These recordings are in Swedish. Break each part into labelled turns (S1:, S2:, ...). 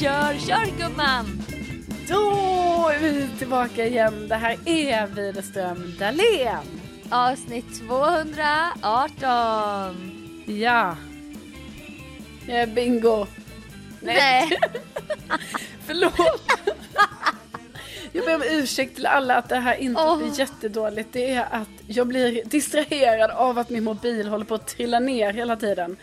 S1: kör, kör gumman!
S2: Då är vi tillbaka igen. Det här är Widerström Dahlén.
S1: Avsnitt 218.
S2: Ja. Eh, bingo.
S1: Nej.
S2: Förlåt. Jag ber om ursäkt till alla att det här inte
S1: Åh.
S2: blir jättedåligt. Det är att jag blir distraherad av att min mobil håller på att trilla ner hela tiden.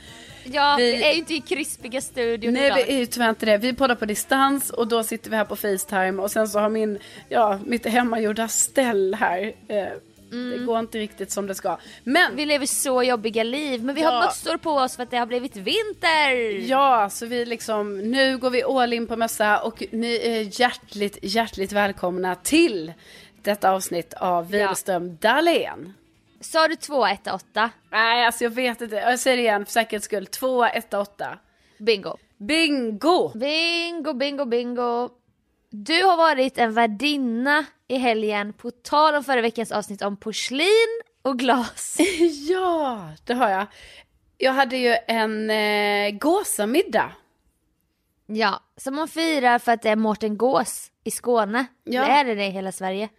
S1: Ja,
S2: Vi-
S1: vi är ju inte i krispiga studion
S2: Nej,
S1: idag.
S2: vi är ju tyvärr inte det. Vi poddar på distans och då sitter vi här på Facetime och sen så har min, ja, mitt hemmagjorda ställ här. Eh, Det går inte riktigt som det ska. Men
S1: Vi lever så jobbiga liv, men vi
S2: Ja.
S1: har mössor på oss för att det har blivit vinter.
S2: Ja, så vi liksom, nu går vi all in på mössa och ni är hjärtligt, hjärtligt välkomna till detta avsnitt av Widerström Dahlén.
S1: Sa du 218?
S2: Nej, alltså jag vet inte. Jag säger det igen för säkerhets skull. 218.
S1: Bingo.
S2: Bingo!
S1: Bingo, bingo, bingo. Du har varit en värdinna i helgen på tal om förra veckans avsnitt om porslin och glas.
S2: Ja, det har jag. Jag hade ju en eh, gåsamiddag.
S1: Ja, som man firar för att det är Mårten Gås i Skåne.
S2: Ja.
S1: Eller är det det i hela Sverige?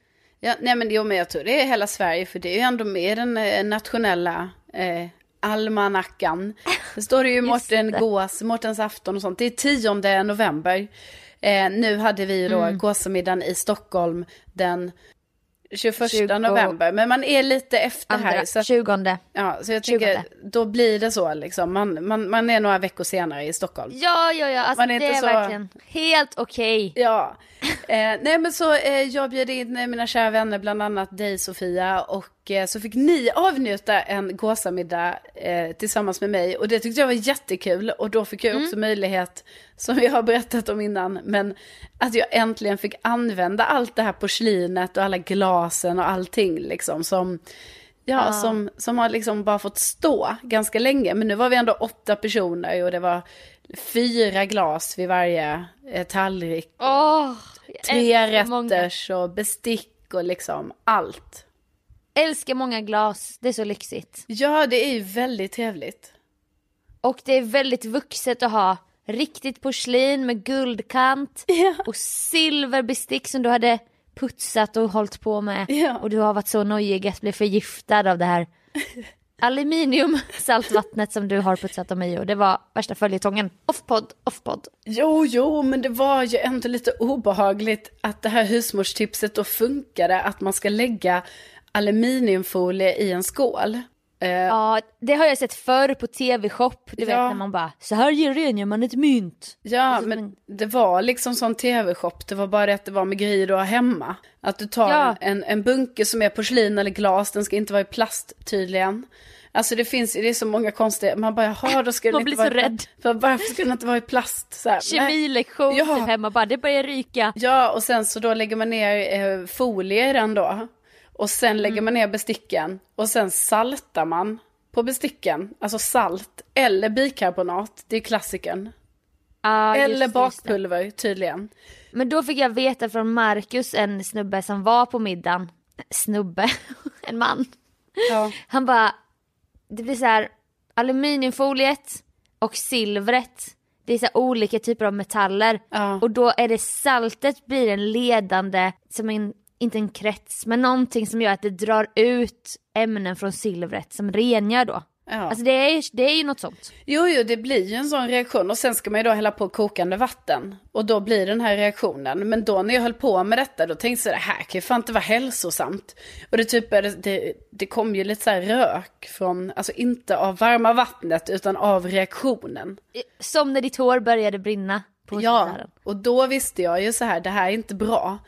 S2: Ja, nej men, jo, men jag tror det är hela Sverige för det är ju ändå med den eh, nationella eh, almanackan. Det står det ju Mårten. Gås, Mårtens afton och sånt. Det är 10 november. Eh, nu hade vi då
S1: Mm.
S2: gåsamiddagen i Stockholm den 21
S1: 20
S2: november. Men man är lite efter här.
S1: Andra,
S2: Så att,
S1: 20.
S2: ja, så jag
S1: 20.
S2: tycker då blir det så liksom. Man, man, man är några veckor senare i Stockholm.
S1: Ja, ja, ja. Alltså,
S2: Man är
S1: det
S2: inte
S1: är
S2: så-
S1: verkligen helt okej.
S2: Ja, eh, nej men så eh, jag bjöd in eh, mina kära vänner, bland annat dig Sofia, och eh, så fick ni avnjuta en gåsamiddag eh, tillsammans med mig och det tyckte jag var jättekul och då fick jag också möjlighet, som jag har berättat om innan, men att jag äntligen fick använda allt det här porslinet och alla glasen och allting liksom som Ja, som, som har liksom bara fått stå ganska länge. Men nu var vi ändå åtta personer och det var fyra glas vid varje eh, tallrik
S1: jag
S2: tre
S1: många-
S2: rätters och bestick och liksom allt.
S1: älskar många glas, det är så lyxigt.
S2: Ja, det är ju väldigt trevligt.
S1: Och det är väldigt vuxet att ha riktigt porslin med guldkant
S2: Ja.
S1: och silverbestick som du hade putsat och hållit på med.
S2: Ja.
S1: Och du har varit så nojig att bli förgiftad av det här aluminiumsaltvattnet som du har putsat om mig och det var värsta följetongen. Off-podd, off-podd.
S2: Jo, jo, men det var ju ändå lite obehagligt att det här husmorstipset då funkade, att man ska lägga aluminiumfolie i en skål. Eh,
S1: Ja, det har jag sett förr på tv-shop. Du vet
S2: Ja.
S1: när man bara, så här rengör man ett mynt.
S2: Ja,
S1: Alltså,
S2: men det var liksom sån tv-shop. Det var bara det att det var med grejer du har hemma. Att du tar
S1: Ja.
S2: en, en bunke som är porslin eller glas, den ska inte vara i plast tydligen. Alltså det finns det är så många konstiga, man bara jaha då ska den inte
S1: blir
S2: vara
S1: rädd.
S2: För varför ska den inte vara i plast? Så här.
S1: Kemilektion
S2: Ja.
S1: typ hemma bara, det börjar ryka.
S2: Ja, och sen så då lägger man ner eh, folie i den då. Och sen
S1: Mm.
S2: lägger man ner besticken. Och sen saltar man på besticken. Alltså salt eller bikarbonat, det är klassikern.
S1: Just
S2: eller
S1: just
S2: bakpulver tydligen.
S1: Men då fick jag veta från Marcus, en snubbe som var på middagen, snubbe, en man.
S2: Ja.
S1: Han bara, det blir så här aluminiumfoliet och silvret. Det är så olika typer av metaller.
S2: Ja.
S1: Och då är det saltet blir en ledande, som en, inte en krets, men någonting som gör att det drar ut ämnen från silvret som rengör då.
S2: Ja.
S1: Alltså det är, det är ju något sånt.
S2: Jo, jo, det blir ju en sån reaktion och sen ska man ju då hälla på kokande vatten. Och då blir den här reaktionen. Men då när jag höll på med detta, då tänkte jag det här kan ju fan inte vara hälsosamt. Och det typ, är det, det, det kom ju lite så rök från, alltså inte av varma vattnet utan av reaktionen.
S1: Som när ditt hår började brinna på
S2: Ja, och då visste jag ju så här, det här är inte bra.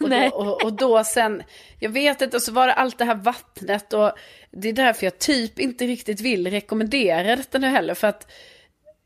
S2: Och då, och, och då sen, jag vet inte, och så var det allt det här vattnet och det är därför jag typ inte riktigt vill rekommendera detta nu heller. För att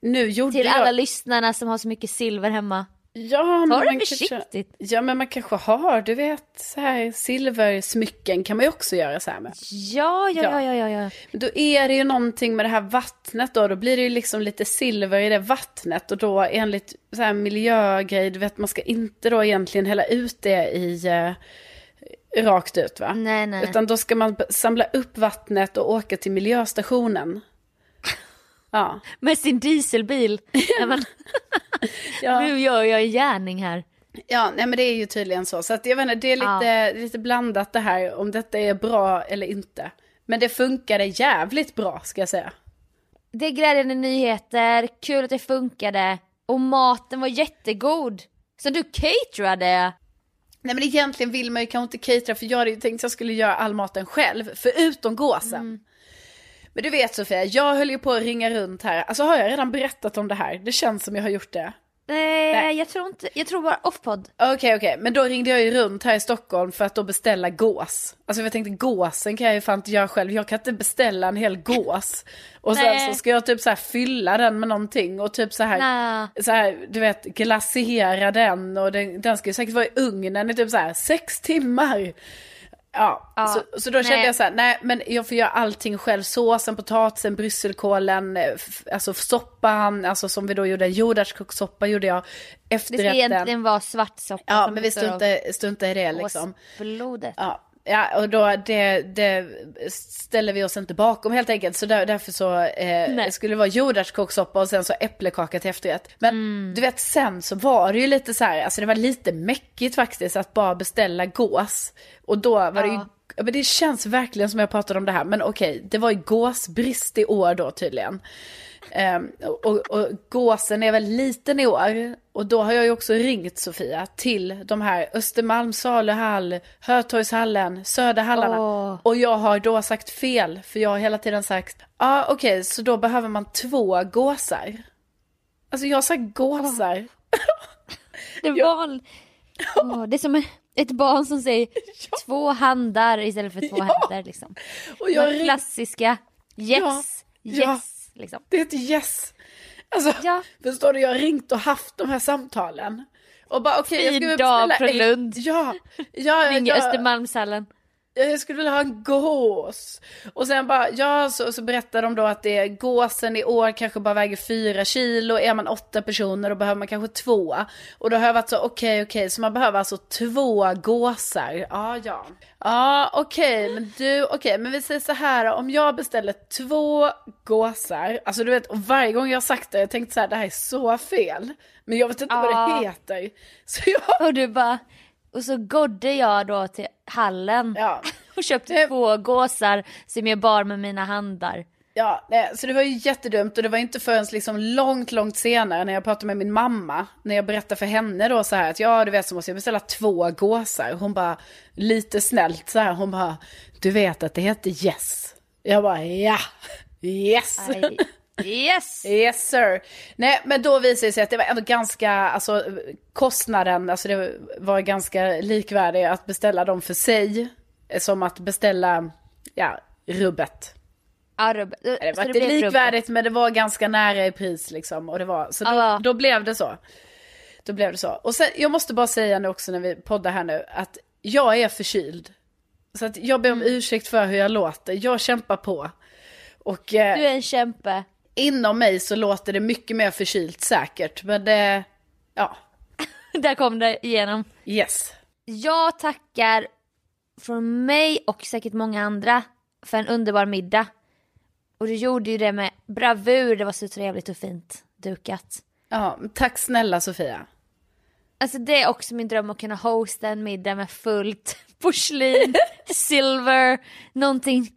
S2: nu gjorde
S1: Till
S2: jag...
S1: alla lyssnarna som har så mycket silver hemma.
S2: Ja, men
S1: Ta det
S2: man
S1: försiktigt.
S2: Kanske, ja, men man kanske har, du vet, så här silversmycken kan man ju också göra så här med.
S1: Ja, ja, ja, ja, ja. ja.
S2: Men då är det ju någonting med det här vattnet då, då blir det ju liksom lite silver i det vattnet och då enligt så här miljögrej, du vet man ska inte då egentligen hälla ut det i eh, rakt ut va?
S1: Nej, nej.
S2: Utan då ska man samla upp vattnet och åka till miljöstationen. Ja.
S1: Med sin dieselbil.
S2: Ja.
S1: Nu gör jag en gärning här.
S2: Ja, nej men det är ju tydligen så. Så att jag vet inte, det är lite, lite blandat det här om detta är bra eller inte. Men det funkade jävligt bra ska jag säga.
S1: Det är glädjande nyheter, kul att det funkade. Och maten var jättegod. Så du caterade.
S2: Nej men egentligen vill man ju kanske inte catera för jag hade ju tänkt att jag skulle göra all maten själv, förutom gåsen. Men du vet Sofia, jag höll ju på att ringa runt här. Alltså har jag redan berättat om det här? Det känns som jag har gjort det.
S1: Nej,
S2: Nej.
S1: jag tror inte, jag tror bara offpod.
S2: Okej, okej, men då ringde jag ju runt här i Stockholm för att då beställa gås. Alltså jag tänkte gåsen kan jag ju fan inte göra själv, jag kan inte beställa en hel gås. Och sen
S1: Nej.
S2: så ska jag typ så här fylla den med någonting och typ så här,
S1: Nej.
S2: så här du vet, glasera den och den, den ska ju säkert vara i ugnen i typ så här sex timmar. Ja,
S1: Ja,
S2: så, så då kände
S1: nej.
S2: jag så här, nej men jag får göra allting själv. Såsen, potatisen, brysselkålen, eh, alltså soppan, alltså som vi då gjorde, jordärtskocksoppa gjorde jag,
S1: Det ska
S2: efterrätten.
S1: egentligen vara svartsoppa.
S2: Ja,
S1: som
S2: men vi struntar i det liksom.
S1: gåsblodet.
S2: Ja, ja och då det, det ställer vi oss inte bakom helt enkelt. Så där, därför så eh, skulle det vara jordärtskockssoppa och sen så äppelkaka till efterrätt. Men
S1: Mm.
S2: du vet sen så var det ju lite så här, alltså det var lite mäckigt faktiskt att bara beställa gås. Och då var det ju,
S1: Ja.
S2: ja, men det känns verkligen som jag pratade om det här. Men okej, det var ju gåsbrist i år då tydligen. Ehm, och, och, gåsen är väl liten i år. Och då har jag ju också ringt Sofia till de här Östermalm, Saluhall, Hötorgshallen, Söderhallarna.
S1: Åh.
S2: Och jag har då sagt fel, för jag har hela tiden sagt, ja ah, okej, så då behöver man två gåsar. Alltså jag har sagt gåsar.
S1: Det, var, Åh, det är som ett barn som säger två handar istället för två
S2: Ja.
S1: händer liksom.
S2: Och jag ringt,
S1: klassiska yes,
S2: Ja. Ja.
S1: yes liksom.
S2: det heter yes. Alltså,
S1: Ja.
S2: förstår du, jag har ringt och haft de här samtalen. Och bara okej, jag
S1: Fin
S2: skulle
S1: dag
S2: beställa
S1: från
S2: en-
S1: Lund.
S2: Ja, ja,
S1: Ringer
S2: ja,
S1: Östermalmshallen.
S2: Jag skulle vilja ha en gås. Och sen bara, ja, så, så berättar de då att det är gåsen i år kanske bara väger fyra kilo. Är man åtta personer då behöver man kanske två. Och då har jag varit så, okej, okej, så man behöver alltså två gåsar. Ja, ja. Ja, okej, men du, okej, men vi säger så här, om jag beställer två gåsar, alltså du vet, och varje gång jag har sagt det, jag tänkte så här, det här är så fel. Men jag vet inte vad
S1: Ja.
S2: det heter. Så jag,
S1: Och du bara, och så gådde jag då till hallen
S2: ja.
S1: och köpte
S2: Det-
S1: två gåsar som jag bar med mina handar.
S2: Ja, nej, så det var ju jättedumt och det var inte förrän liksom långt, långt senare när jag pratade med min mamma, när jag berättade för henne då så här att ja, du vet så måste jag beställa två gåsar. Hon bara, lite snällt så här, hon bara, du vet att det heter yes. Jag bara, ja, yes.
S1: Aj. Yes!
S2: Yes sir. Nej men då visade det sig att det var ändå ganska, alltså kostnaden, alltså det var ganska likvärdig att beställa dem för sig. Som att beställa, ja, rubbet.
S1: Arb.
S2: Det
S1: Så
S2: var inte
S1: blev rubbet.
S2: likvärdigt men det var ganska nära i pris liksom. Och det var, så då,
S1: Ja.
S2: då blev det så. Då blev det så. Och sen, jag måste bara säga nu också när vi poddar här nu att jag är förkyld. Så att jag ber om
S1: Mm.
S2: ursäkt för hur jag låter. Jag kämpar på. Och eh,
S1: Du är en kämpe.
S2: Inom mig så låter det mycket mer förkylt säkert. Men det, ja,
S1: Där kom det igenom.
S2: yes.
S1: Jag tackar från mig och säkert många andra för en underbar middag. Och du gjorde ju det med bravur, det var så trevligt och fint dukat.
S2: Ja, tack snälla Sofia.
S1: Alltså det är också min dröm att kunna hosta en middag med fullt porslin, silver, någonting,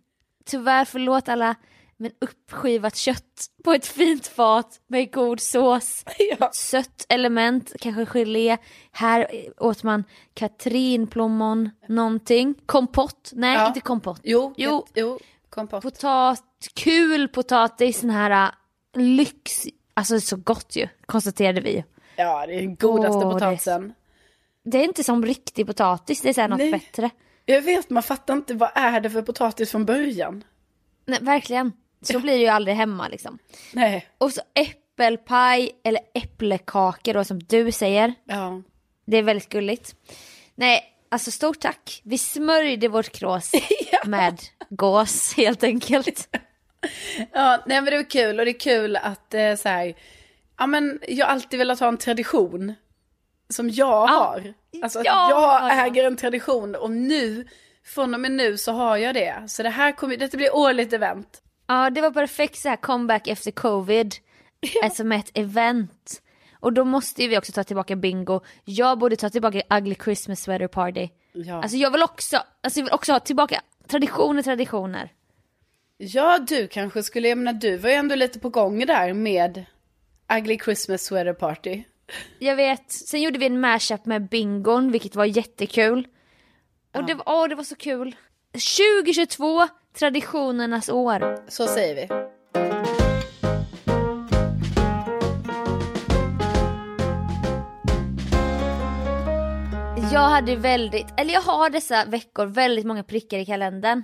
S1: tyvärr förlåt alla, men uppskivat kött på ett fint fat med god sås.
S2: Ja.
S1: Sött element, kanske gelé. Här åt man katrinplommon, någonting. Kompott, nej
S2: Ja.
S1: inte kompott.
S2: Jo,
S1: Jo.
S2: jo, jo kompott.
S1: Potat, kul potatis, sån här äh, lyx, alltså så gott ju, konstaterade vi.
S2: Ja, det är den godaste
S1: det är-
S2: potatisen.
S1: Det är inte som riktig potatis, det är så något
S2: Nej.
S1: bättre.
S2: Jag vet, man fattar inte vad är det för potatis från början.
S1: Nej, verkligen. Så blir det ju aldrig hemma liksom.
S2: Nej.
S1: Och så äppelpaj eller äpplekakor då som du säger.
S2: Ja.
S1: Det är väldigt gulligt. Nej, alltså stort tack. Vi smörjde vårt krås med gås helt enkelt.
S2: Ja, nej men det var kul och det är kul att eh, så här, ja men jag har alltid velat ha en tradition som jag har. Alltså att
S1: Ja,
S2: jag
S1: ja.
S2: äger en tradition och nu, från och med nu så har jag det. Så det här kommer, detta blir årligt event.
S1: Ja, det var perfekt så här comeback efter covid. Alltså med ett event. Och då måste ju vi också ta tillbaka bingo. Jag borde ta tillbaka ugly Christmas sweater party.
S2: Ja.
S1: Alltså jag vill också, alltså jag vill också ha tillbaka traditioner, traditioner.
S2: Ja, du kanske skulle, jag menar du var ju ändå lite på gång där med Ugly Christmas Sweater Party.
S1: Jag vet, sen gjorde vi en mashup med bingon vilket var jättekul. Och det, var, åh, det var så kul. 2022, traditionernas år.
S2: Så säger vi.
S1: Jag hade väldigt, eller jag har dessa veckor väldigt många prickar i kalendern.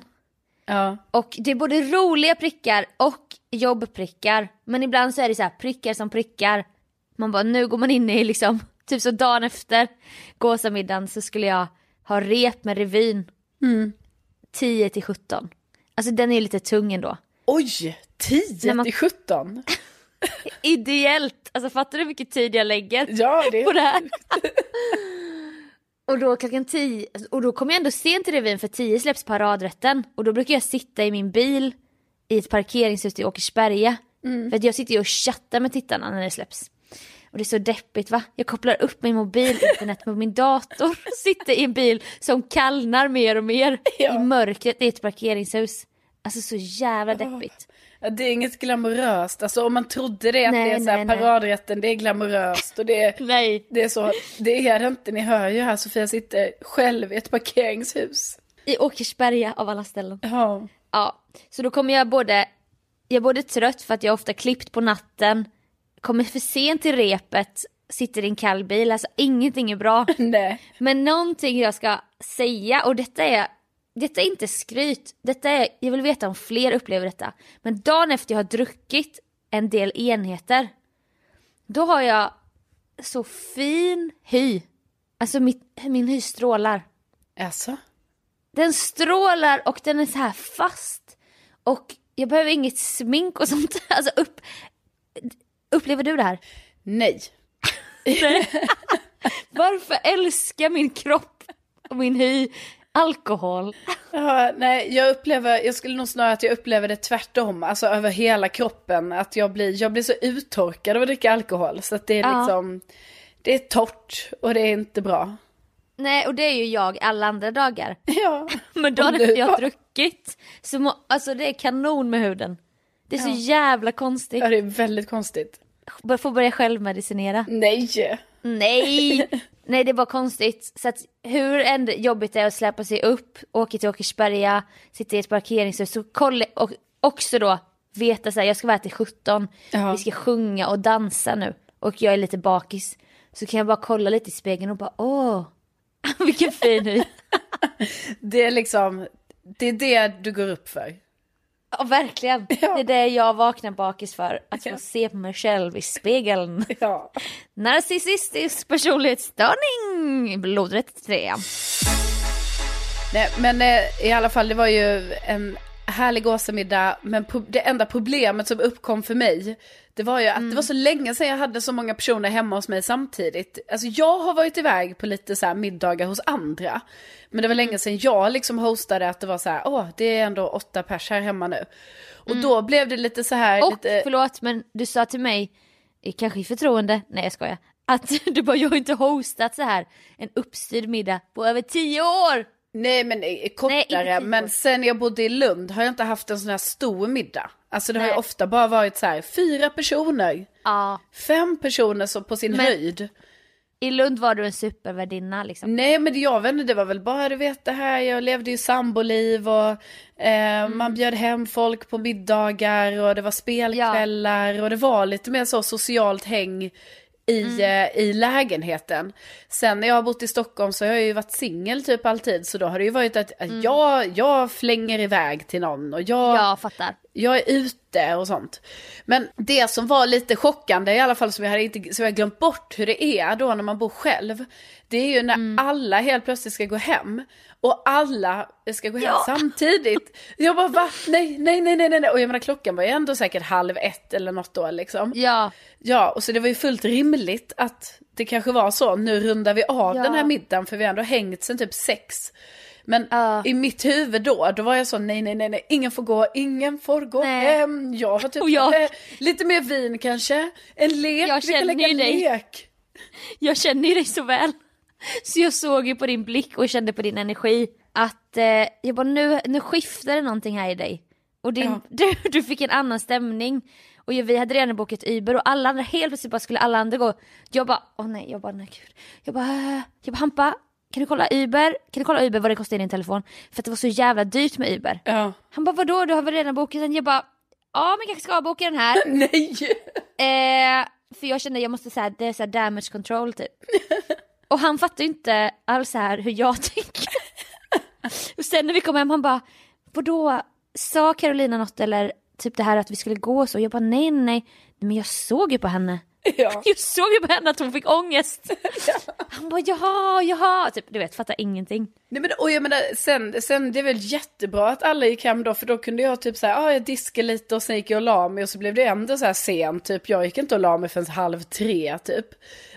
S2: Ja.
S1: Och det är både roliga prickar och jobbprickar. Men ibland så är det så prickar som prickar. Man bara, nu går man in i liksom, typ så dagen efter gåsamiddagen så skulle jag ha rep med revyn. 10 till 17. Alltså den är ju lite tung ändå.
S2: Oj, 10
S1: När man-
S2: till 17.
S1: Ideellt, alltså fattar du hur mycket tid jag lägger
S2: Ja, det
S1: på det här? och då klockan 10, och då kommer jag ändå sent till revyn för 10 släpps paradrätten. Och då brukar jag sitta i min bil i ett parkeringshus i Åkersberga. För att jag sitter ju och chattar med tittarna när det släpps. Och det är så deppigt va? Jag kopplar upp min mobil, internet på min dator och sitter i en bil som kallnar mer och mer
S2: Ja.
S1: i mörkret i ett parkeringshus. Alltså så jävla deppigt.
S2: Ja, det är inget glamoröst. Alltså om man trodde det, att
S1: Nej,
S2: det är så här,
S1: nej.
S2: paradrätten, det är glamoröst och det är,
S1: Nej.
S2: det är så. Det är det inte. Ni hör ju här, Sofia sitter själv i ett parkeringshus.
S1: I Åkersberga av alla ställen.
S2: Ja.
S1: Ja, så då kommer jag både, jag är både trött för att jag ofta klippt på natten, kommer för sent till repet, sitter i en kall bil, alltså ingenting är bra.
S2: Nej.
S1: Men någonting jag ska säga, och detta är, detta är inte skryt, detta är, jag vill veta om fler upplever detta. Men dagen efter jag har druckit en del enheter, då har jag så fin hy. Alltså mitt, min hy strålar.
S2: Alltså?
S1: Den strålar och den är så här fast. Och jag behöver inget smink och sånt. Alltså upp... Upplever du det här?
S2: Nej.
S1: Varför älskar min kropp och min hy alkohol?
S2: Ja, nej, jag upplever, jag skulle nog snarare att jag upplever det tvärtom, alltså över hela kroppen. Att jag blir, jag blir så uttorkad av att dricka alkohol. Så att det är
S1: Ja.
S2: liksom, det är torrt och det är inte bra.
S1: Nej, och det är ju jag alla andra dagar.
S2: Ja.
S1: Men jag har
S2: har-
S1: druckit, så må, alltså det är kanon med huden. Det är så
S2: Ja.
S1: jävla konstigt.
S2: ja, det är väldigt konstigt.
S1: Jag får börja självmedicinera.
S2: Nej!
S1: Nej, nej det är bara konstigt. Så att hur jobbigt det är att släppa sig upp, åka till Åkersberga, sitta i ett parkeringshus så kolla, och också då veta så här, jag ska vara här till 17,
S2: Ja.
S1: vi ska sjunga och dansa nu och jag är lite bakis. Så kan jag bara kolla lite i spegeln och bara åh, vilken fin hy.
S2: Det är liksom, det är det du går upp för.
S1: Ja verkligen, det är det jag vaknar bakis för, att få
S2: Ja.
S1: se på mig själv i spegeln.
S2: Ja.
S1: Narcissistisk personlighetsstörning, blodrätt 3.
S2: Nej, men eh, i alla fall, det var ju en härlig gåsemiddag. Men det enda problemet som uppkom för mig, det var ju att det var så länge sedan jag hade så många personer hemma hos mig samtidigt. Alltså jag har varit iväg på lite så middagar hos andra. Men det var länge sedan jag liksom hostade att det var så här, åh, det är ändå åtta pers här hemma nu. Och då blev det lite så här,
S1: Och
S2: lite...
S1: förlåt men du sa till mig, kanske i förtroende, nej jag skojar, att du bara jag har inte hostat så här en uppstyrd middag på över tio år.
S2: Nej men eh,
S1: Nej,
S2: kortare,
S1: år.
S2: men sen jag bodde i Lund har jag inte haft en sån här stor middag. Alltså det har ju
S1: Nej.
S2: ofta bara varit så här, fyra personer,
S1: Ja,
S2: fem personer så på sin
S1: Men-
S2: höjd.
S1: i Lund var du en supervärdinna liksom.
S2: Nej men jag vet inte, det var väl bara du vet det här, jag levde ju samboliv och eh, man bjöd hem folk på middagar och det var spelkvällar och det var lite mer så socialt häng i, eh, i lägenheten. Sen när jag har bott i Stockholm så har jag ju varit singel typ alltid så då har det ju varit att, att jag, jag flänger iväg till någon och jag,
S1: Jag fattar.
S2: Jag är ute och sånt. Men det som var lite chockande i alla fall som jag hade inte, som jag glömt bort hur det är då när man bor själv. Det är ju när alla helt plötsligt ska gå hem. Och alla ska gå hem
S1: Ja.
S2: samtidigt. Jag bara va? Nej, nej, nej, nej, nej. Och jag menar klockan var ju ändå säkert halv ett eller något då liksom.
S1: Ja,
S2: Ja, och så det var ju fullt rimligt att det kanske var så, nu rundar vi av
S1: Ja.
S2: den här middagen för vi har ändå hängt sen typ sex. Men
S1: Ja.
S2: i mitt huvud då, då var jag så nej, nej, nej, nej, ingen får gå, ingen får gå
S1: Nej.
S2: hem. Jag var typ
S1: Och jag-
S2: eh, lite mer vin kanske, en lek,
S1: Jag
S2: vi kan
S1: känner
S2: lägga en
S1: dig.
S2: lek.
S1: Jag känner ju dig så väl. Så jag såg ju på din blick och kände på din energi att eh, jag bara nu, nu skiftar det någonting här i dig. Och din,
S2: Ja.
S1: du, du fick en annan stämning. Och vi hade redan bokat Uber och alla andra, helt plötsligt bara skulle alla andra gå. Jag bara, åh nej, jag bara nej gud. Jag bara, äh, jag bara Hampa, kan du kolla Uber? Kan du kolla Uber vad det kostar i din telefon? För att det var så jävla dyrt med Uber.
S2: Ja.
S1: Han bara vadå, du har väl redan bokat den? Jag bara, ja men kanske ska boka den här.
S2: Nej!
S1: Eh, för jag kände jag måste säga det är så här damage control typ. Och han fattar ju inte alls så här hur jag tänker. och sen när vi kom hem han bara, vadå, sa Carolina något eller typ det här att vi skulle gå så? Jag bara nej nej, men jag såg ju på henne.
S2: Ja.
S1: Jag såg ju på henne att hon fick ångest. Han bara jaha, jaha, typ du vet fattar ingenting.
S2: Nej, men, och jag menar, sen, sen det är väl jättebra att alla gick hem då, för då kunde jag typ säga, ah, jag diskade lite och sen gick jag och la mig och så blev det ändå så här sent, typ jag gick inte och la mig förrän halv tre typ.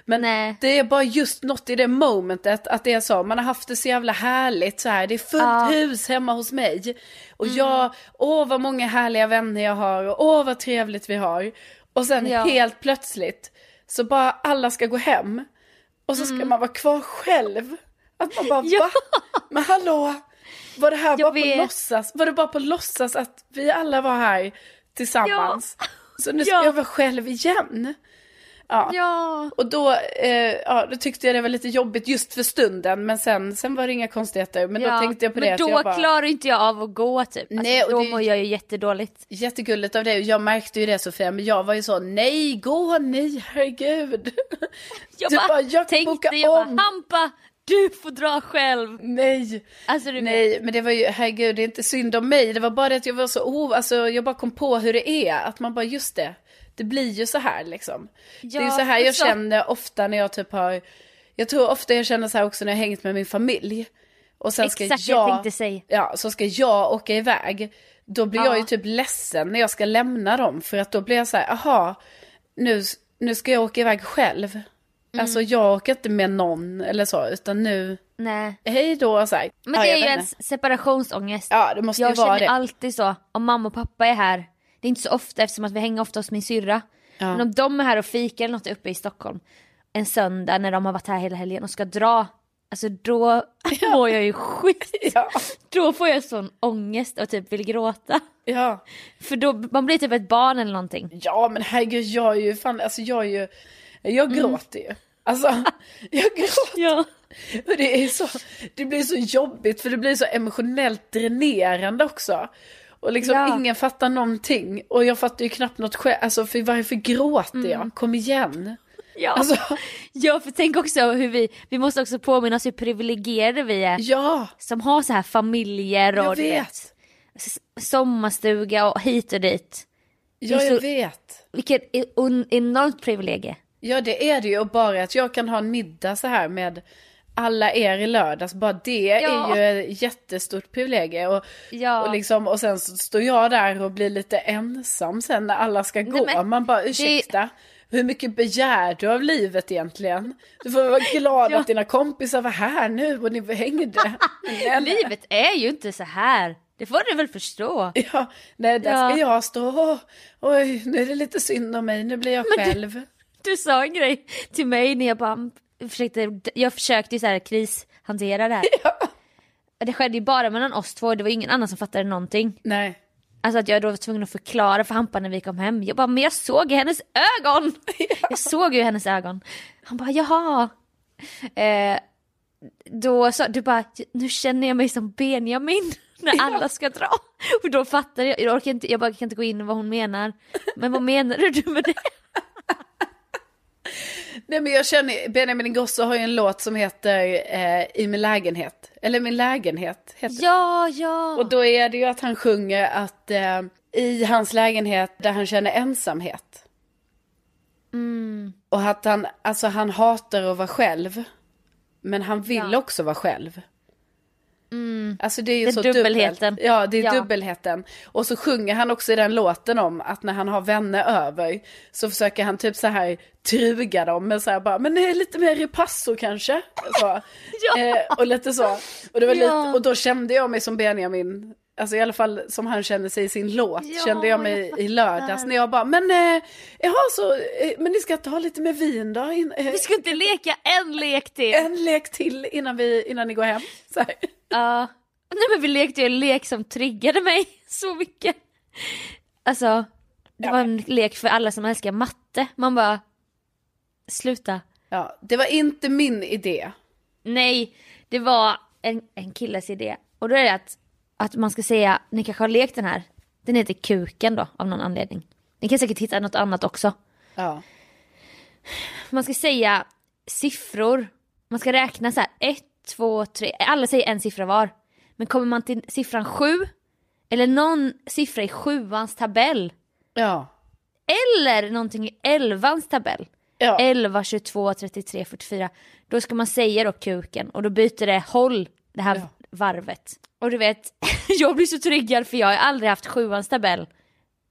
S2: Men
S1: Nej.
S2: det är bara just något i det momentet att det är så, man har haft det så jävla härligt så här, det är fullt
S1: Ja. Mm.
S2: hus hemma hos mig. Och jag, åh vad många härliga vänner jag har och åh vad trevligt vi har. Och sen
S1: Ja.
S2: helt plötsligt så bara alla ska gå hem. Och så ska man vara kvar själv. Att man bara,
S1: Mm. Ja.
S2: va? Men hallå, var det här
S1: Jag
S2: bara på
S1: vet.
S2: låtsas? Var det bara på låtsas att vi alla var här tillsammans? Så nu ska
S1: Ja.
S2: jag vara själv igen. Ja.
S1: Ja.
S2: Och då, eh, ja, då tyckte jag det var lite jobbigt just för stunden, men sen, sen var det inga konstigheter. Men då tänkte jag på det.
S1: Men då
S2: bara,
S1: klarar inte jag av att gå typ. Alltså,
S2: Nej, och
S1: då
S2: det-
S1: mår jag ju jättedåligt.
S2: Jättegulligt av dig, jag märkte ju det Sofia, men jag var ju så, nej, gå, nej, herregud.
S1: Jag bara,
S2: bara, jag
S1: tänkte,
S2: boka
S1: jag bara,
S2: om.
S1: Hampa, du får dra själv.
S2: Nej,
S1: Alltså
S2: nej, men det var ju, herregud, det är inte synd om mig, det var bara det att jag var så, oh, alltså jag bara kom på hur det är, att man bara, just det, det blir ju så här liksom. det är ju
S1: Ja,
S2: så här jag
S1: så-
S2: känner ofta när jag typ har, jag tror ofta jag känner så här också när jag hängt med min familj. Och sen ska
S1: Exakt,
S2: jag,
S1: jag tänkte säga.
S2: ja, så ska jag åka iväg. Då blir jag
S1: Ja.
S2: ju typ ledsen när jag ska lämna dem. För att då blir jag så här, aha, nu, nu ska jag åka iväg själv.
S1: Mm.
S2: Alltså jag åker inte med någon eller så, utan nu,
S1: Nej.
S2: hej då så här.
S1: Men
S2: Ja,
S1: det
S2: jag
S1: är ju ens separationsångest.
S2: Ja, det måste ju
S1: jag
S2: vara
S1: känner
S2: det.
S1: alltid så, om mamma och pappa är här, det är inte så ofta eftersom att vi hänger ofta hos min syrra.
S2: Ja.
S1: Men om de är här och fikar eller något uppe i Stockholm en söndag när de har varit här hela helgen och ska dra, alltså då mår jag ju skit.
S2: Ja,
S1: Då får jag sån ångest och typ vill gråta.
S2: ja.
S1: För då, man blir typ ett barn eller någonting.
S2: ja, men herregud, jag är ju fan, alltså jag är ju, jag
S1: Mm.
S2: gråter ju. Alltså, jag gråter.
S1: Ja.
S2: Och det är så, det blir så jobbigt för det blir så emotionellt dränerande också. Och liksom
S1: Ja.
S2: ingen fattar någonting. Och jag fattar ju knappt något själv, alltså för varför gråter
S1: Mm.
S2: jag? Kom igen.
S1: Ja.
S2: Alltså,
S1: ja, för tänk också hur vi, vi måste också påminna oss hur privilegierade vi är.
S2: ja,
S1: Som har så här familjer och
S2: jag vet.
S1: sommarstuga och hit och dit.
S2: Ja,
S1: är
S2: jag
S1: så-
S2: vet.
S1: Vilket e- enormt privilegie.
S2: Ja, det är det ju. Och bara att jag kan ha en middag så här med alla er i lördags, bara det
S1: Ja.
S2: är ju ett jättestort privilegie. Och,
S1: Ja.
S2: och, liksom, och sen så står jag där och blir lite ensam sen när alla ska gå.
S1: men
S2: Man bara, ursäkta, hur mycket begär du av livet egentligen? Du får vara glad
S1: Ja.
S2: att dina kompisar var här nu och ni hängde.
S1: Livet är ju inte så här. Det får du väl förstå.
S2: Ja, nej, där
S1: Ja.
S2: ska jag stå. Oj, nu är det lite synd om mig, nu blir jag
S1: Men du-
S2: själv.
S1: Du sa en grej till mig när jag bara försökte, jag försökte ju så här krishantera det här. Det skedde ju bara mellan oss två, det var ingen annan som fattade någonting.
S2: Nej.
S1: Alltså att jag då var tvungen att förklara för Hampa när vi kom hem. Jag bara, men jag såg i hennes ögon! Jag såg ju hennes ögon. Han bara, jaha. Eh, då sa du bara, nu känner jag mig som Benjamin när alla ska dra. Och då fattade jag, jag, orkar inte, jag bara kan inte gå in i vad hon menar. Men vad menar du med det?
S2: Nej men jag känner, Benjamin Ingrosso har ju en låt som heter eh, I min lägenhet. Eller Min lägenhet heter.
S1: Ja, ja.
S2: Och då är det ju att han sjunger att eh, i hans lägenhet där han känner ensamhet.
S1: Mm.
S2: Och att han, alltså han hatar att vara själv. Men han vill
S1: Ja.
S2: också vara själv. Alltså det är ju
S1: Det är
S2: så
S1: dubbelheten.
S2: dubbelt. Ja, det är
S1: Ja.
S2: dubbelheten. Och så sjunger han också i den låten om att när han har vänner över så försöker han typ så här truga dem med så här bara, men det är lite mer ripasso kanske. Så.
S1: Ja.
S2: Eh, och lite så. Och, det var lite,
S1: Ja.
S2: och då kände jag mig som Benjamin, alltså i alla fall som han kände sig i sin låt,
S1: Ja,
S2: kände jag mig i lördags när jag bara, men eh, jaha så, eh, men ni ska ta lite med vin då? In, eh,
S1: Vi ska inte leka en lek till.
S2: en lek till innan, vi, innan ni går hem. Så.
S1: Ja. Nej men vi lekte ju en lek som triggade mig så mycket. Alltså, det
S2: Ja,
S1: var en lek för alla som älskar matte. Man bara, sluta.
S2: Ja, det var inte min idé.
S1: Nej, det var en, en killes idé. Och då är det att, att man ska säga, ni kanske har lekt den här. Den heter Kuken då, av någon anledning. Ni kan säkert hitta något annat också.
S2: Ja.
S1: Man ska säga siffror. Man ska räkna så här, ett, två, tre. Alla säger en siffra var. Men kommer man till siffran sju, eller någon siffra i sjuans tabell,
S2: Ja.
S1: eller någonting i elvans tabell,
S2: Ja.
S1: 11, 22, 33, 44, då ska man säga då kuken och då byter det håll, det här
S2: Ja.
S1: Varvet. Och du vet, jag blir så triggad för jag har aldrig haft sjuans tabell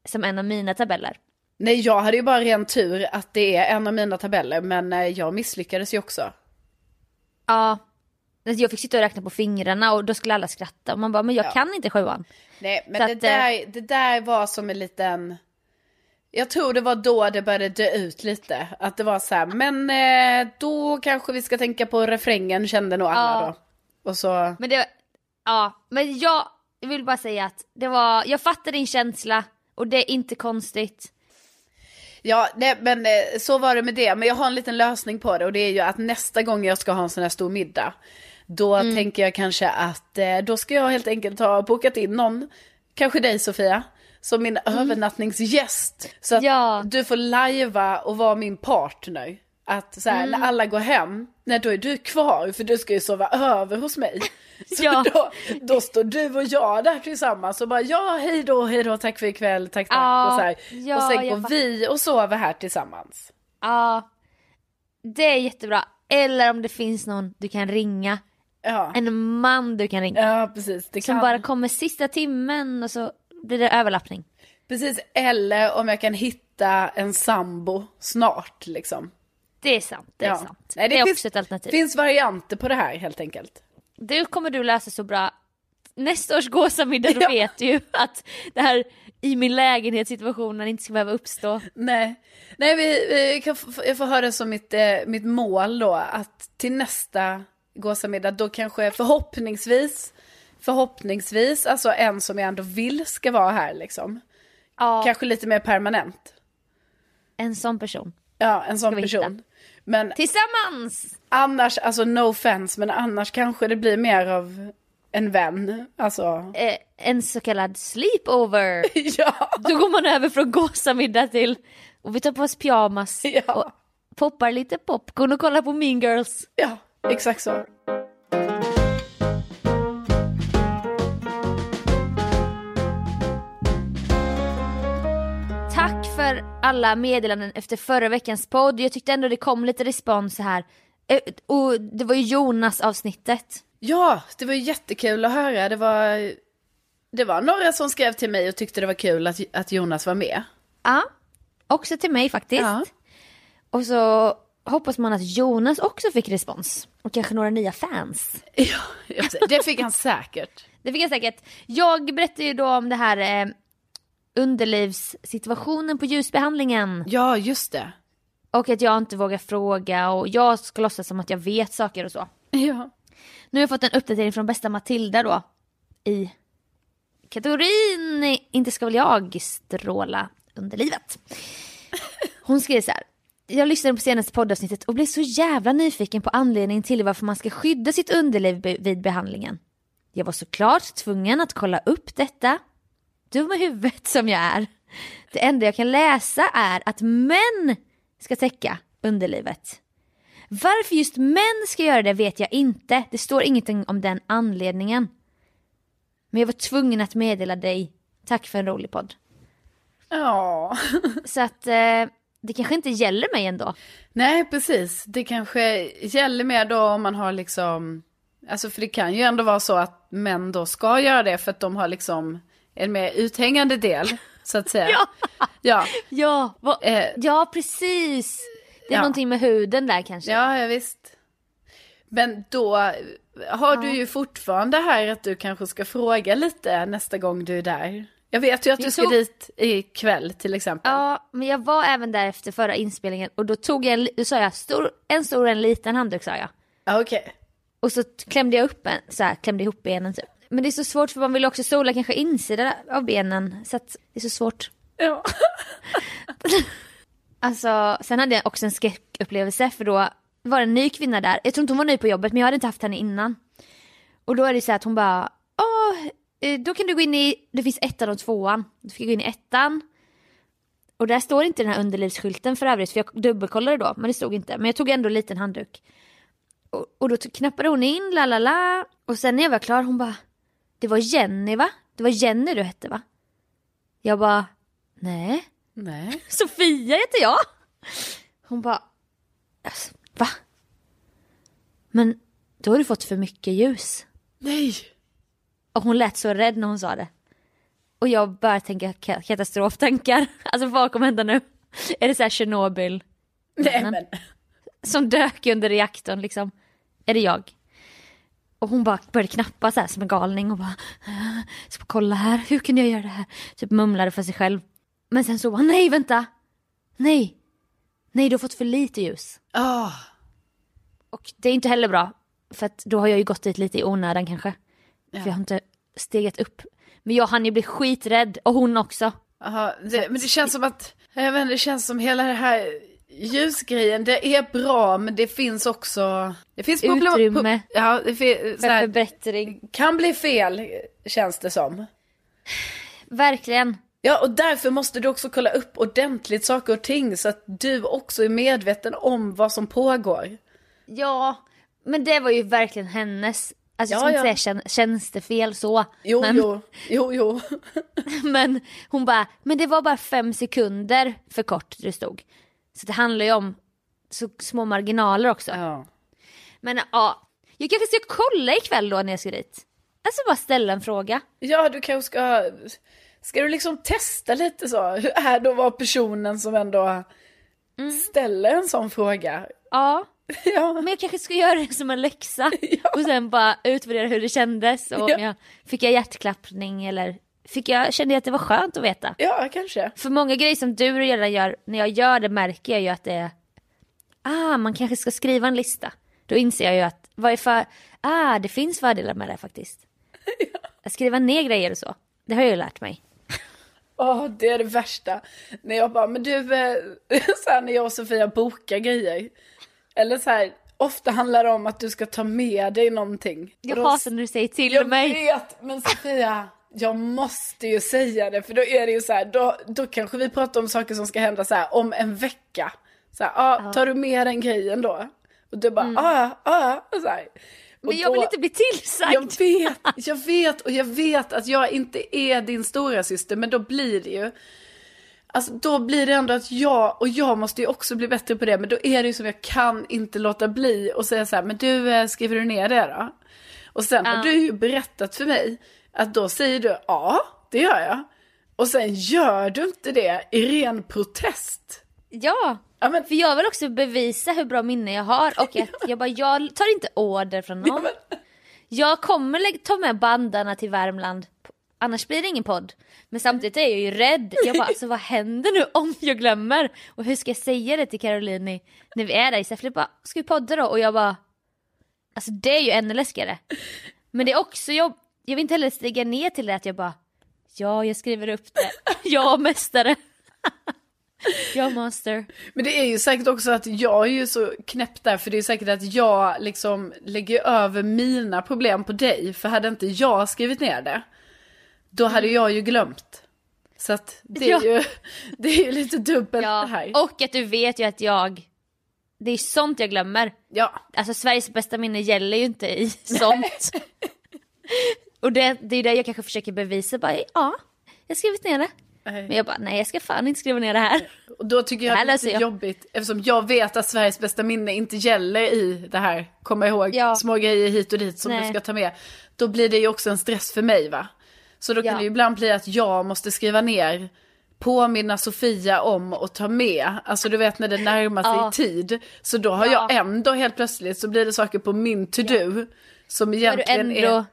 S1: som en av mina tabeller.
S2: Nej, jag hade ju bara ren tur att det är en av mina tabeller, men eh, jag misslyckades ju också.
S1: Ja, jag fick sitta och räkna på fingrarna och då skulle alla skratta och man bara, men jag
S2: Ja.
S1: kan inte sjuan.
S2: Nej, men
S1: Så
S2: det,
S1: att, eh,
S2: där, det där var som en liten... Jag tror det var då det började dö ut lite. Att det var så här, men eh, då kanske vi ska tänka på refrängen kände nog alla
S1: Ja.
S2: då. Och så,
S1: Men det, ja, men jag vill bara säga att det var, jag fattar din känsla och det är inte konstigt.
S2: ja, nej, men eh, så var det med det. Men jag har en liten lösning på det och det är ju att nästa gång jag ska ha en sån här stor middag, då
S1: Mm.
S2: tänker jag kanske att eh, då ska jag helt enkelt ha bokat in någon, kanske dig Sofia, som min övernattningsgäst. Så att
S1: Mm. Ja.
S2: du får lajva och vara min partner. Att så här,
S1: Mm.
S2: när alla går hem, nej då är du kvar för du ska ju sova över hos mig. Så
S1: Ja.
S2: då, då står du och jag där tillsammans och bara ja hej då, hej då, tack för ikväll, tack tack.
S1: Ja,
S2: och, så här.
S1: ja,
S2: och sen går vi och sover här tillsammans.
S1: Ja, det är jättebra. Eller om det finns någon du kan ringa,
S2: Ja,
S1: en man du kan ringa.
S2: ja precis. Det
S1: Som
S2: kan...
S1: bara kommer sista timmen och så blir det överlappning.
S2: Precis, eller om jag kan hitta en sambo snart liksom.
S1: Det är sant, det är
S2: Ja.
S1: sant.
S2: Nej,
S1: det, är
S2: finns,
S1: också ett alternativ.
S2: finns varianter på det här helt enkelt.
S1: Det kommer du lösa så bra. Nästa års gåsamiddag då
S2: Ja.
S1: vet du ju att det här i min lägenhet situationen inte ska behöva uppstå.
S2: Nej, Nej vi, vi kan jag får ha det som mitt, eh, mitt mål då, att till nästa gåsamiddag då kanske förhoppningsvis, förhoppningsvis, alltså en som jag ändå vill ska vara här liksom.
S1: Ja,
S2: Kanske lite mer permanent.
S1: en sån person.
S2: Ja, en sån person. Men
S1: Tillsammans!
S2: annars, alltså no offense, men annars kanske det blir mer av en vän. Alltså,
S1: Eh, en så kallad sleepover.
S2: ja.
S1: Då går man över från gåsamiddag till och vi tar på oss pyjamas
S2: Ja.
S1: och poppar lite popcorn och kollar på Mean Girls.
S2: Ja, exakt så.
S1: Alla meddelanden efter förra veckans podd. Jag tyckte ändå det kom lite respons här. Eh, Och det var ju Jonas avsnittet.
S2: Ja, det var jättekul att höra. Det var, det var några som skrev till mig och tyckte det var kul att, att Jonas var med.
S1: Ja, också till mig faktiskt.
S2: Ja.
S1: Och så hoppas man att Jonas också fick respons. Och kanske några nya fans.
S2: Ja, det fick han säkert.
S1: Det fick jag säkert. Jag berättade ju då om det här eh, underlivssituationen på ljusbehandlingen.
S2: Ja, just det.
S1: Och att jag inte vågar fråga och jag ska låtsas som att jag vet saker och så.
S2: Ja.
S1: Nu har jag fått en uppdatering från bästa Matilda då. I kategorin Inte ska väl jag stråla underlivet. Hon skrev så här. Jag lyssnade på senaste poddavsnittet och blev så jävla nyfiken på anledningen till varför man ska skydda sitt underliv vid behandlingen. Jag var såklart tvungen att kolla upp detta. Dum i huvudet som jag är. Det enda jag kan läsa är att män ska täcka underlivet. Varför just män ska göra det vet jag inte. Det står ingenting om den anledningen. Men jag var tvungen att meddela dig. Tack för en rolig podd.
S2: Ja.
S1: Så att eh, det kanske inte gäller mig ändå.
S2: Nej, precis. Det kanske gäller mer då om man har liksom... Alltså för det kan ju ändå vara så att män då ska göra det för att de har liksom en mer uthängande del, så att säga.
S1: Ja.
S2: Ja,
S1: Ja, vad-
S2: eh,
S1: ja precis. Det är
S2: Ja.
S1: någonting med huden där kanske.
S2: ja, ja visst. Men då har du ju fortfarande här att du kanske ska fråga lite nästa gång du är där. Jag vet ju att du ska dit ikväll till exempel.
S1: Ja, men jag var även där efter förra inspelningen och då tog jag, en då sa jag stor, en stor och en liten handduk sa jag.
S2: Ja, Okej.
S1: Och så klämde jag upp en, så här, klämde ihop benen typ. Men det är så svårt för man vill också sola kanske insidan av benen så att det är så svårt.
S2: Ja.
S1: Alltså, sen hade jag också en skräckupplevelse för då var det en ny kvinna där. Jag tror inte hon var ny på jobbet men jag hade inte haft henne innan. Och då är det så att hon bara, åh, eh, då kan du gå in i, det finns ettan och tvåan. Då fick gå in i ettan. Och där står inte den här underlivsskylten för övrigt för jag dubbelkollade då men det stod inte. Men jag tog ändå en liten handduk. Och, och då knappade hon in, la la la. Och sen när jag var klar hon bara, det var Jenny va? Det var Jenny du hette va? Jag bara, nej.
S2: Nej.
S1: Sofia heter jag. Hon bara, alltså, va? Men då har du fått för mycket ljus.
S2: Nej.
S1: Och hon lät så rädd när hon sa det. Och jag började tänka ka- katastroftankar. Alltså vad kommer hända nu? Är det så här Tjernobyl
S2: Nej
S1: men. som dök under reaktorn liksom? Är det jag? Och hon bara började knappa så här som en galning och bara, "Äh, ska kolla här, hur kan jag göra det här? Typ mumlade för sig själv. Men sen så bara, nej vänta, nej, nej du har fått för lite ljus.
S2: Ah.
S1: Och det är inte heller bra, för att då har jag ju gått dit lite i onödan kanske.
S2: Ja.
S1: För jag har inte stegat upp. Men jag hann ju bli skiträdd, och hon också.
S2: Aha, det, men det känns som att, jag vet inte, det känns som hela det här ljusgrejen, det är bra men det finns också, det finns problem.
S1: Utrymme.
S2: ja, det fi- så
S1: För
S2: här,
S1: förbättring.
S2: kan bli fel känns det som.
S1: Verkligen.
S2: Ja, och därför måste du också kolla upp ordentligt saker och ting så att du också är medveten om vad som pågår.
S1: Ja, men det var ju verkligen hennes. Alltså
S2: Ja,
S1: jag ska inte
S2: ja.
S1: säga tjän- tjänstefel så.
S2: Jo,
S1: men,
S2: jo, jo, jo.
S1: men hon bara, men det var bara fem sekunder för kort det stod. Så det handlar ju om så små marginaler också.
S2: Ja.
S1: Men ja, jag kanske ska kolla ikväll då när jag ska dit. Alltså bara ställa en fråga.
S2: ja, du kanske ska, ska du liksom testa lite så? Hur är det att vara personen som ändå ställer en sån fråga?
S1: Ja,
S2: Ja,
S1: men jag kanske ska göra det som en läxa.
S2: Ja.
S1: Och sen bara utvärdera hur det kändes. Och om
S2: Ja.
S1: jag, fick jag hjärtklappning eller fick jag, kände jag att det var skönt att veta.
S2: ja kanske.
S1: För många grejer som du redan gör, när jag gör det märker jag ju att det är, ah man kanske ska skriva en lista. Då inser jag ju att, vad är för, ah det finns fördelar med det faktiskt. Att skriva ner grejer och så, det har jag ju lärt mig.
S2: Åh, det är det värsta. När jag bara, men du, eh, så här, när jag och Sofia bokar grejer. Eller så här, ofta handlar det om att du ska ta med dig någonting.
S1: Jag hatar när du säger till
S2: Jag
S1: mig.
S2: vet, men Sofia, jag måste ju säga det. För då är det ju så här, då, då kanske vi pratar om saker som ska hända så här om en vecka. Så här, ah, tar du med den grejen då? Och du bara, ja, ja. Så här. Och
S1: Men jag vill
S2: då-
S1: inte bli tillsagd.
S2: jag vet, jag vet och jag vet att jag inte är din stora syster men då blir det ju Alltså då blir det ändå att jag, och jag måste ju också bli bättre på det, men då är det ju som jag kan inte låta bli och säga så här, men du, eh, skriver du ner det då? Och sen har
S1: Ja.
S2: du ju berättat för mig att då säger du, ja, det gör jag. Och sen gör du inte det i ren protest.
S1: Ja,
S2: Ja men,
S1: för jag vill också bevisa hur bra minne jag har och att jag bara, jag tar inte order från någon.
S2: men
S1: Jag kommer ta med bandarna till Värmland, annars blir det ingen podd. Men samtidigt är jag ju rädd. Jag bara, alltså vad händer nu om jag glömmer? Och hur ska jag säga det till Carolini när vi är där i Säffle? Bara, ska vi podda då? Och jag bara, alltså det är ju ännu läskigare. Men det är också jobb, jag vill inte heller stiga ner till det att jag bara, ja jag skriver upp det, ja mästare. ja master.
S2: Men det är ju säkert också att jag är ju så knäpp där, för det är säkert att jag liksom lägger över mina problem på dig. För hade inte jag skrivit ner det, då hade jag ju glömt. Så att det är,
S1: Ja.
S2: ju, det är ju lite dubbelt det
S1: Ja,
S2: här.
S1: och att du vet ju att jag, det är sånt jag glömmer.
S2: Ja,
S1: Alltså Sveriges bästa minne gäller ju inte i sånt. Och det, det är det jag kanske försöker bevisa, bara ja, jag har skrivit ner det. Men jag bara, nej jag ska fan inte skriva ner det här.
S2: och då tycker
S1: Det
S2: jag att det är lite
S1: jag.
S2: jobbigt, eftersom jag vet att Sveriges bästa minne inte gäller i det här, komma ihåg
S1: Ja.
S2: små grejer hit och dit som
S1: Nej.
S2: du ska ta med. då blir det ju också en stress för mig va. Så då kan
S1: Ja.
S2: det ju ibland bli att jag måste skriva ner, påminna Sofia om att ta med. Alltså du vet när det närmar sig
S1: Ja.
S2: tid. Så då har
S1: Ja.
S2: jag ändå helt plötsligt så blir det saker på min to-do. Som egentligen
S1: ändå,
S2: är,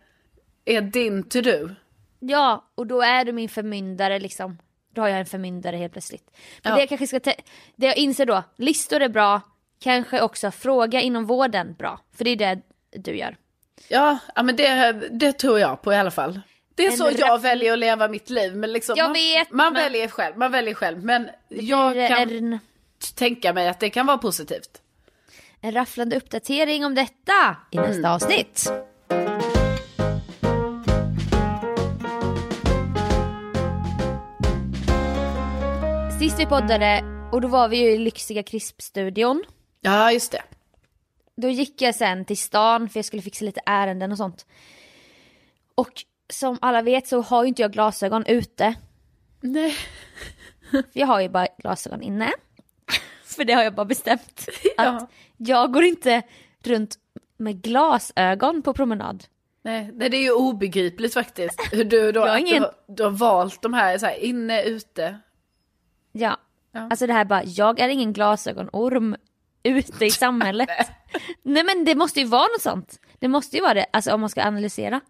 S2: är din to-do.
S1: ja, och då är du min förmyndare liksom. Då har jag en förmyndare helt plötsligt. Men
S2: Ja.
S1: det jag kanske ska, det jag inser då, listor är bra, kanske också fråga inom vården bra. För det är det du gör.
S2: Ja, ja men det, det tror jag på i alla fall. Det är
S1: En
S2: så jag väljer att leva mitt liv. Men liksom,
S1: Jag
S2: man,
S1: vet,
S2: man
S1: men-
S2: väljer själv, man väljer själv. Men jag kan
S1: en,
S2: tänka mig att det kan vara positivt.
S1: en rafflande uppdatering om detta i nästa
S2: Mm.
S1: avsnitt. Sist vi poddade, och då var vi ju i lyxiga Krisp-studion.
S2: Ja, just det.
S1: Då gick jag sen till stan för jag skulle fixa lite ärenden och sånt. Och som alla vet så har ju inte jag glasögon ute.
S2: Nej.
S1: För jag har ju bara glasögon inne. För det har jag bara bestämt.
S2: Ja.
S1: Att jag går inte runt med glasögon på promenad.
S2: Nej, nej, det är ju obegripligt faktiskt. Hur du då,
S1: ingen-
S2: du, du har valt de här, så här inne, ute.
S1: Ja.
S2: Ja.
S1: Alltså det här bara, jag är ingen glasögonorm ute i samhället. Nej men det måste ju vara något sånt. Det måste ju vara det, alltså om man ska analysera.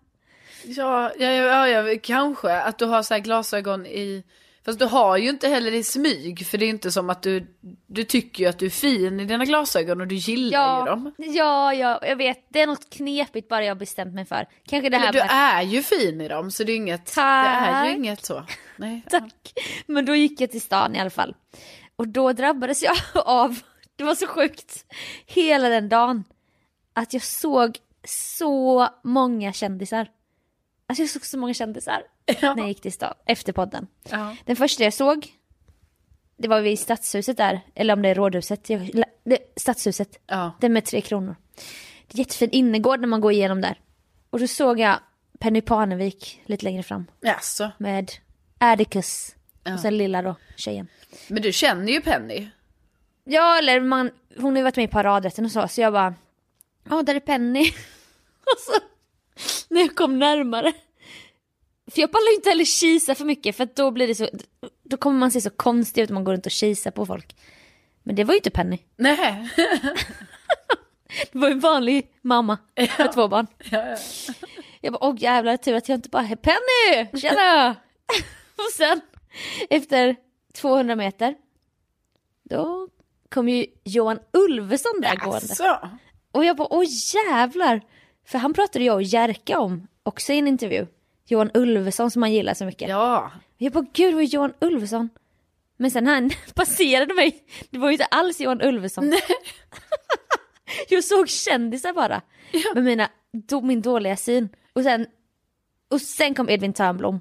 S2: Ja, ja, ja, ja, kanske att du har så här glasögon i... Fast du har ju inte heller i smyg, för det är inte som att du... Du tycker ju att du är fin i dina glasögon och du gillar ju
S1: Ja,
S2: dem.
S1: ja, ja, jag vet. Det är något knepigt bara jag har bestämt mig för. Kanske det
S2: Eller
S1: här
S2: du är ju fin i dem, så det är inget... Det är ju inget så. Nej.
S1: Tack. Men då gick jag till stan i alla fall. Och då drabbades jag av, det var så sjukt, hela den dagen. Att jag såg så många kändisar. Alltså jag såg så många kändisar när jag gick till stan, efter podden.
S2: Ja.
S1: Den första jag såg, det var vid stadshuset där, eller om det är rådhuset, jag, det, stadshuset.
S2: Ja.
S1: Den med tre kronor. Det är jättefin innergård när man går igenom där. Och då såg jag Penny Parnevik lite längre fram
S2: Jaså.
S1: med Atticus
S2: Ja.
S1: och sen lilla då, tjejen.
S2: Men du känner ju Penny.
S1: Ja, eller man, hon har ju varit med i paradrätten och så, så jag bara, ja där är Penny. och så, när jag kom närmare. För jag pallar inte heller kisa för mycket för då blir det så, då kommer man se så konstig ut om man går runt och kisar på folk. Men det var ju inte Penny.
S2: Nej.
S1: Det var en vanlig mamma med två barn.
S2: Ja, ja.
S1: Jag bara, åh jävlar tur att jag inte bara, "Hej, Penny, tjena! och sen efter 200 meter, då kom ju Johan Ulveson där gående. Och jag bara, åh jävlar! För han pratade jag och Jerka om, också i en intervju. Johan Ulveson som man gillar så mycket.
S2: Ja.
S1: Jag bara, gud vad Johan Ulveson? Men sen när han passerade mig, det var ju inte alls Johan Ulveson.
S2: Nej.
S1: Jag såg kändisar bara. Med mina, då, min dåliga syn. Och sen, och sen kom Edvin Törnblom.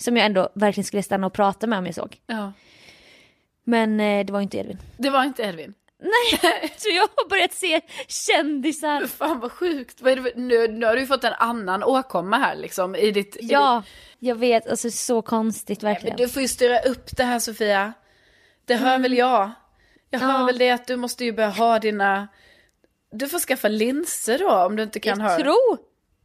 S1: Som jag ändå verkligen skulle stanna och prata med om jag såg.
S2: ja.
S1: Men eh, det var ju inte Edvin.
S2: Det var inte Edvin.
S1: Nej, så jag har börjat se kändisar.
S2: Fan vad sjukt. Nu, nu har du ju fått en annan åkomma här liksom i ditt... i
S1: Ja, jag vet. Alltså så konstigt
S2: Men
S1: verkligen.
S2: du får ju styra upp det här Sofia. Det hör väl jag. Jag hör
S1: Ja.
S2: väl det att du måste ju börja ha dina... Du får skaffa linser då om du inte kan
S1: jag
S2: höra.
S1: tror.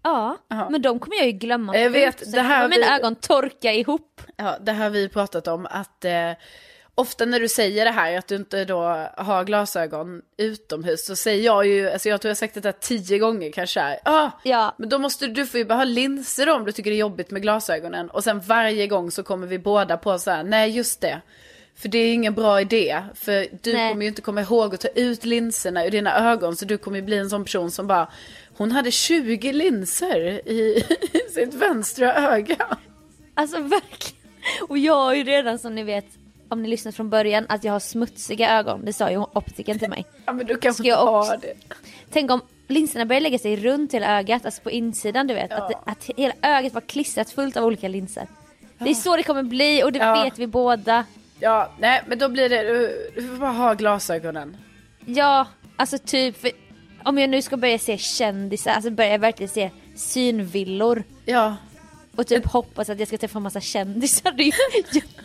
S1: Ja,
S2: Jaha.
S1: men de kommer jag ju glömma.
S2: Jag vet,
S1: Sen
S2: det här
S1: kommer mina
S2: vi-
S1: ögon torka ihop.
S2: Ja, det har vi pratat om att eh, ofta när du säger det här att du inte då har glasögon utomhus så säger jag ju, alltså jag tror jag sagt det där tio gånger kanske. här, Ah,
S1: Ja,
S2: men då måste du, får ju bara ha linser om du tycker det är jobbigt med glasögonen. Och sen varje gång så kommer vi båda på så här, nej just det. För det är ingen bra idé. För du
S1: Nej.
S2: kommer ju inte komma ihåg att ta ut linserna ur dina ögon. Så du kommer ju bli en sån person som bara, hon hade 20 linser i sitt vänstra öga.
S1: alltså verkligen. Och jag har ju redan som ni vet, om ni lyssnat från början, att jag har smutsiga ögon. Det sa ju optiken till mig.
S2: Ja men du kanske
S1: jag också-
S2: ha det.
S1: Tänk om linserna börjar lägga sig runt hela ögat, alltså på insidan du vet. Att, det, att hela ögat var klistrat fullt av olika linser. Det är så det kommer bli och det
S2: Ja.
S1: vet vi båda.
S2: Ja, nej men då blir det, du, du får bara ha glasögonen.
S1: Ja, alltså typ, för, om jag nu ska börja se kändisar, alltså börja verkligen se synvillor.
S2: Ja.
S1: Och typ hoppas att jag ska träffa en massa kändisar, det är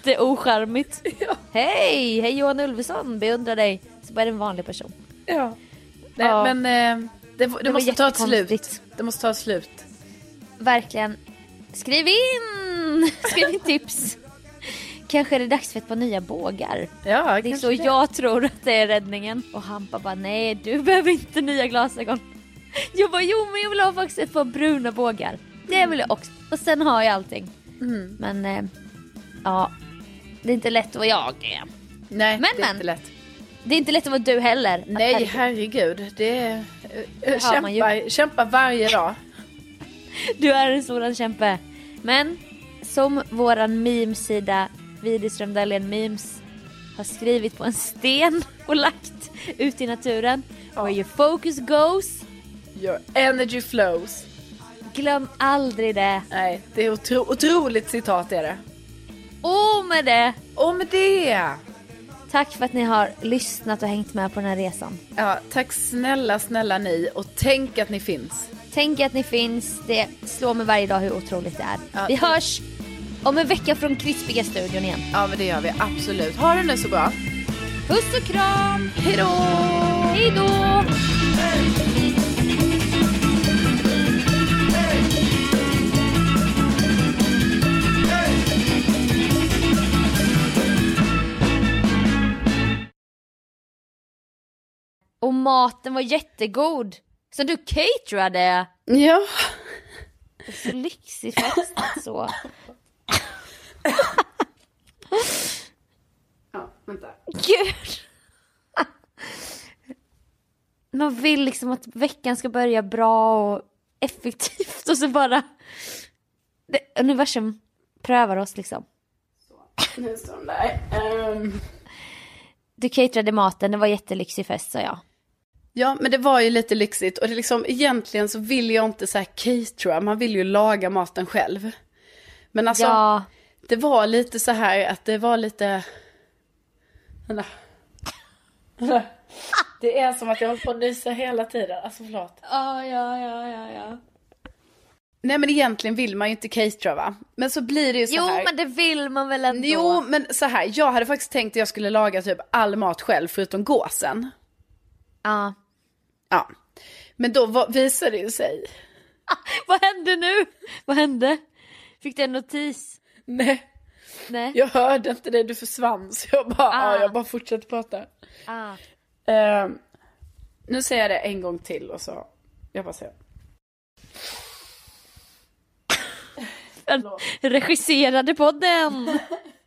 S1: ju jätteocharmigt.
S2: Ja.
S1: Hej, hej Johan Ulveson, beundrar dig. Så bara är det en vanlig person.
S2: Ja. Nej
S1: Ja.
S2: men eh, det, det,
S1: var
S2: måste ta ett slut. Det måste ta ett slut.
S1: verkligen skriv in! Skriv in tips. Kanske är det dags för ett par nya bågar.
S2: Ja,
S1: Det är så jag tror att det är räddningen. Och Hampa bara nej du behöver inte nya glasögon. Jag bara jo men jag vill ha faktiskt ett par bruna bågar. Det vill jag också. Och sen har jag allting.
S2: Mm.
S1: Men eh, ja, det är inte lätt att vara jag.
S2: Nej,
S1: Men,
S2: det är
S1: men.
S2: inte lätt.
S1: Det är inte lätt att vara du heller.
S2: Nej,
S1: Herregud.
S2: herregud. Det är...
S1: Ju.
S2: kämpar, kämpar varje dag.
S1: Du är en sådan kämpe. Men som våran memesida Widerström Dahlén Memes har skrivit på en sten och lagt ut i naturen. Where your focus goes.
S2: Your energy flows.
S1: Glöm aldrig det.
S2: Nej, det är otro, otroligt citat är det.
S1: Och med det,
S2: Och med det!
S1: tack för att ni har lyssnat och hängt med på den här resan.
S2: Ja, tack snälla, snälla ni och tänk att ni finns.
S1: Tänk att ni finns, det slår mig varje dag hur otroligt det är.
S2: Ja.
S1: Vi hörs om en vecka från Krispiga studion igen.
S2: Ja, men det gör vi absolut. Ha det nu så bra.
S1: Puss och kram!
S2: Hej då!
S1: Och maten var jättegod. Så du caterade.
S2: Ja.
S1: Så lyxig fest så.
S2: Ja, vänta.
S1: Gud. Man vill liksom att veckan ska börja bra och effektivt och så bara... Det, universum prövar oss liksom.
S2: Nu står de där. Ehm.
S1: Du caterade maten, det var jättelyxig fest sa jag.
S2: Ja, men det var ju lite lyxigt och det liksom, egentligen så vill jag inte så här catera, man vill ju laga maten själv. Men alltså,
S1: ja,
S2: det var lite så här att det var lite... Vänta. Vänta. Det är som att jag håller på att nysa hela tiden, alltså förlåt.
S1: ja, ja, ja, ja, ja.
S2: Nej men egentligen vill man ju inte catera va? Men så blir det ju så
S1: Jo,
S2: här.
S1: men det vill man väl ändå?
S2: Jo, men så här, jag hade faktiskt tänkt att jag skulle laga typ all mat själv förutom gåsen.
S1: Ja.
S2: Ja. Men då visade det sig.
S1: Vad hände nu? Vad hände? Fick du en notis?
S2: Nej,
S1: Nej?
S2: jag hörde inte det, du försvann. Så jag bara,
S1: Ah.
S2: ja, jag bara fortsatte prata.
S1: Ah.
S2: Ehm, nu säger jag det en gång till och så, jag bara säger.
S1: Regisserade podden!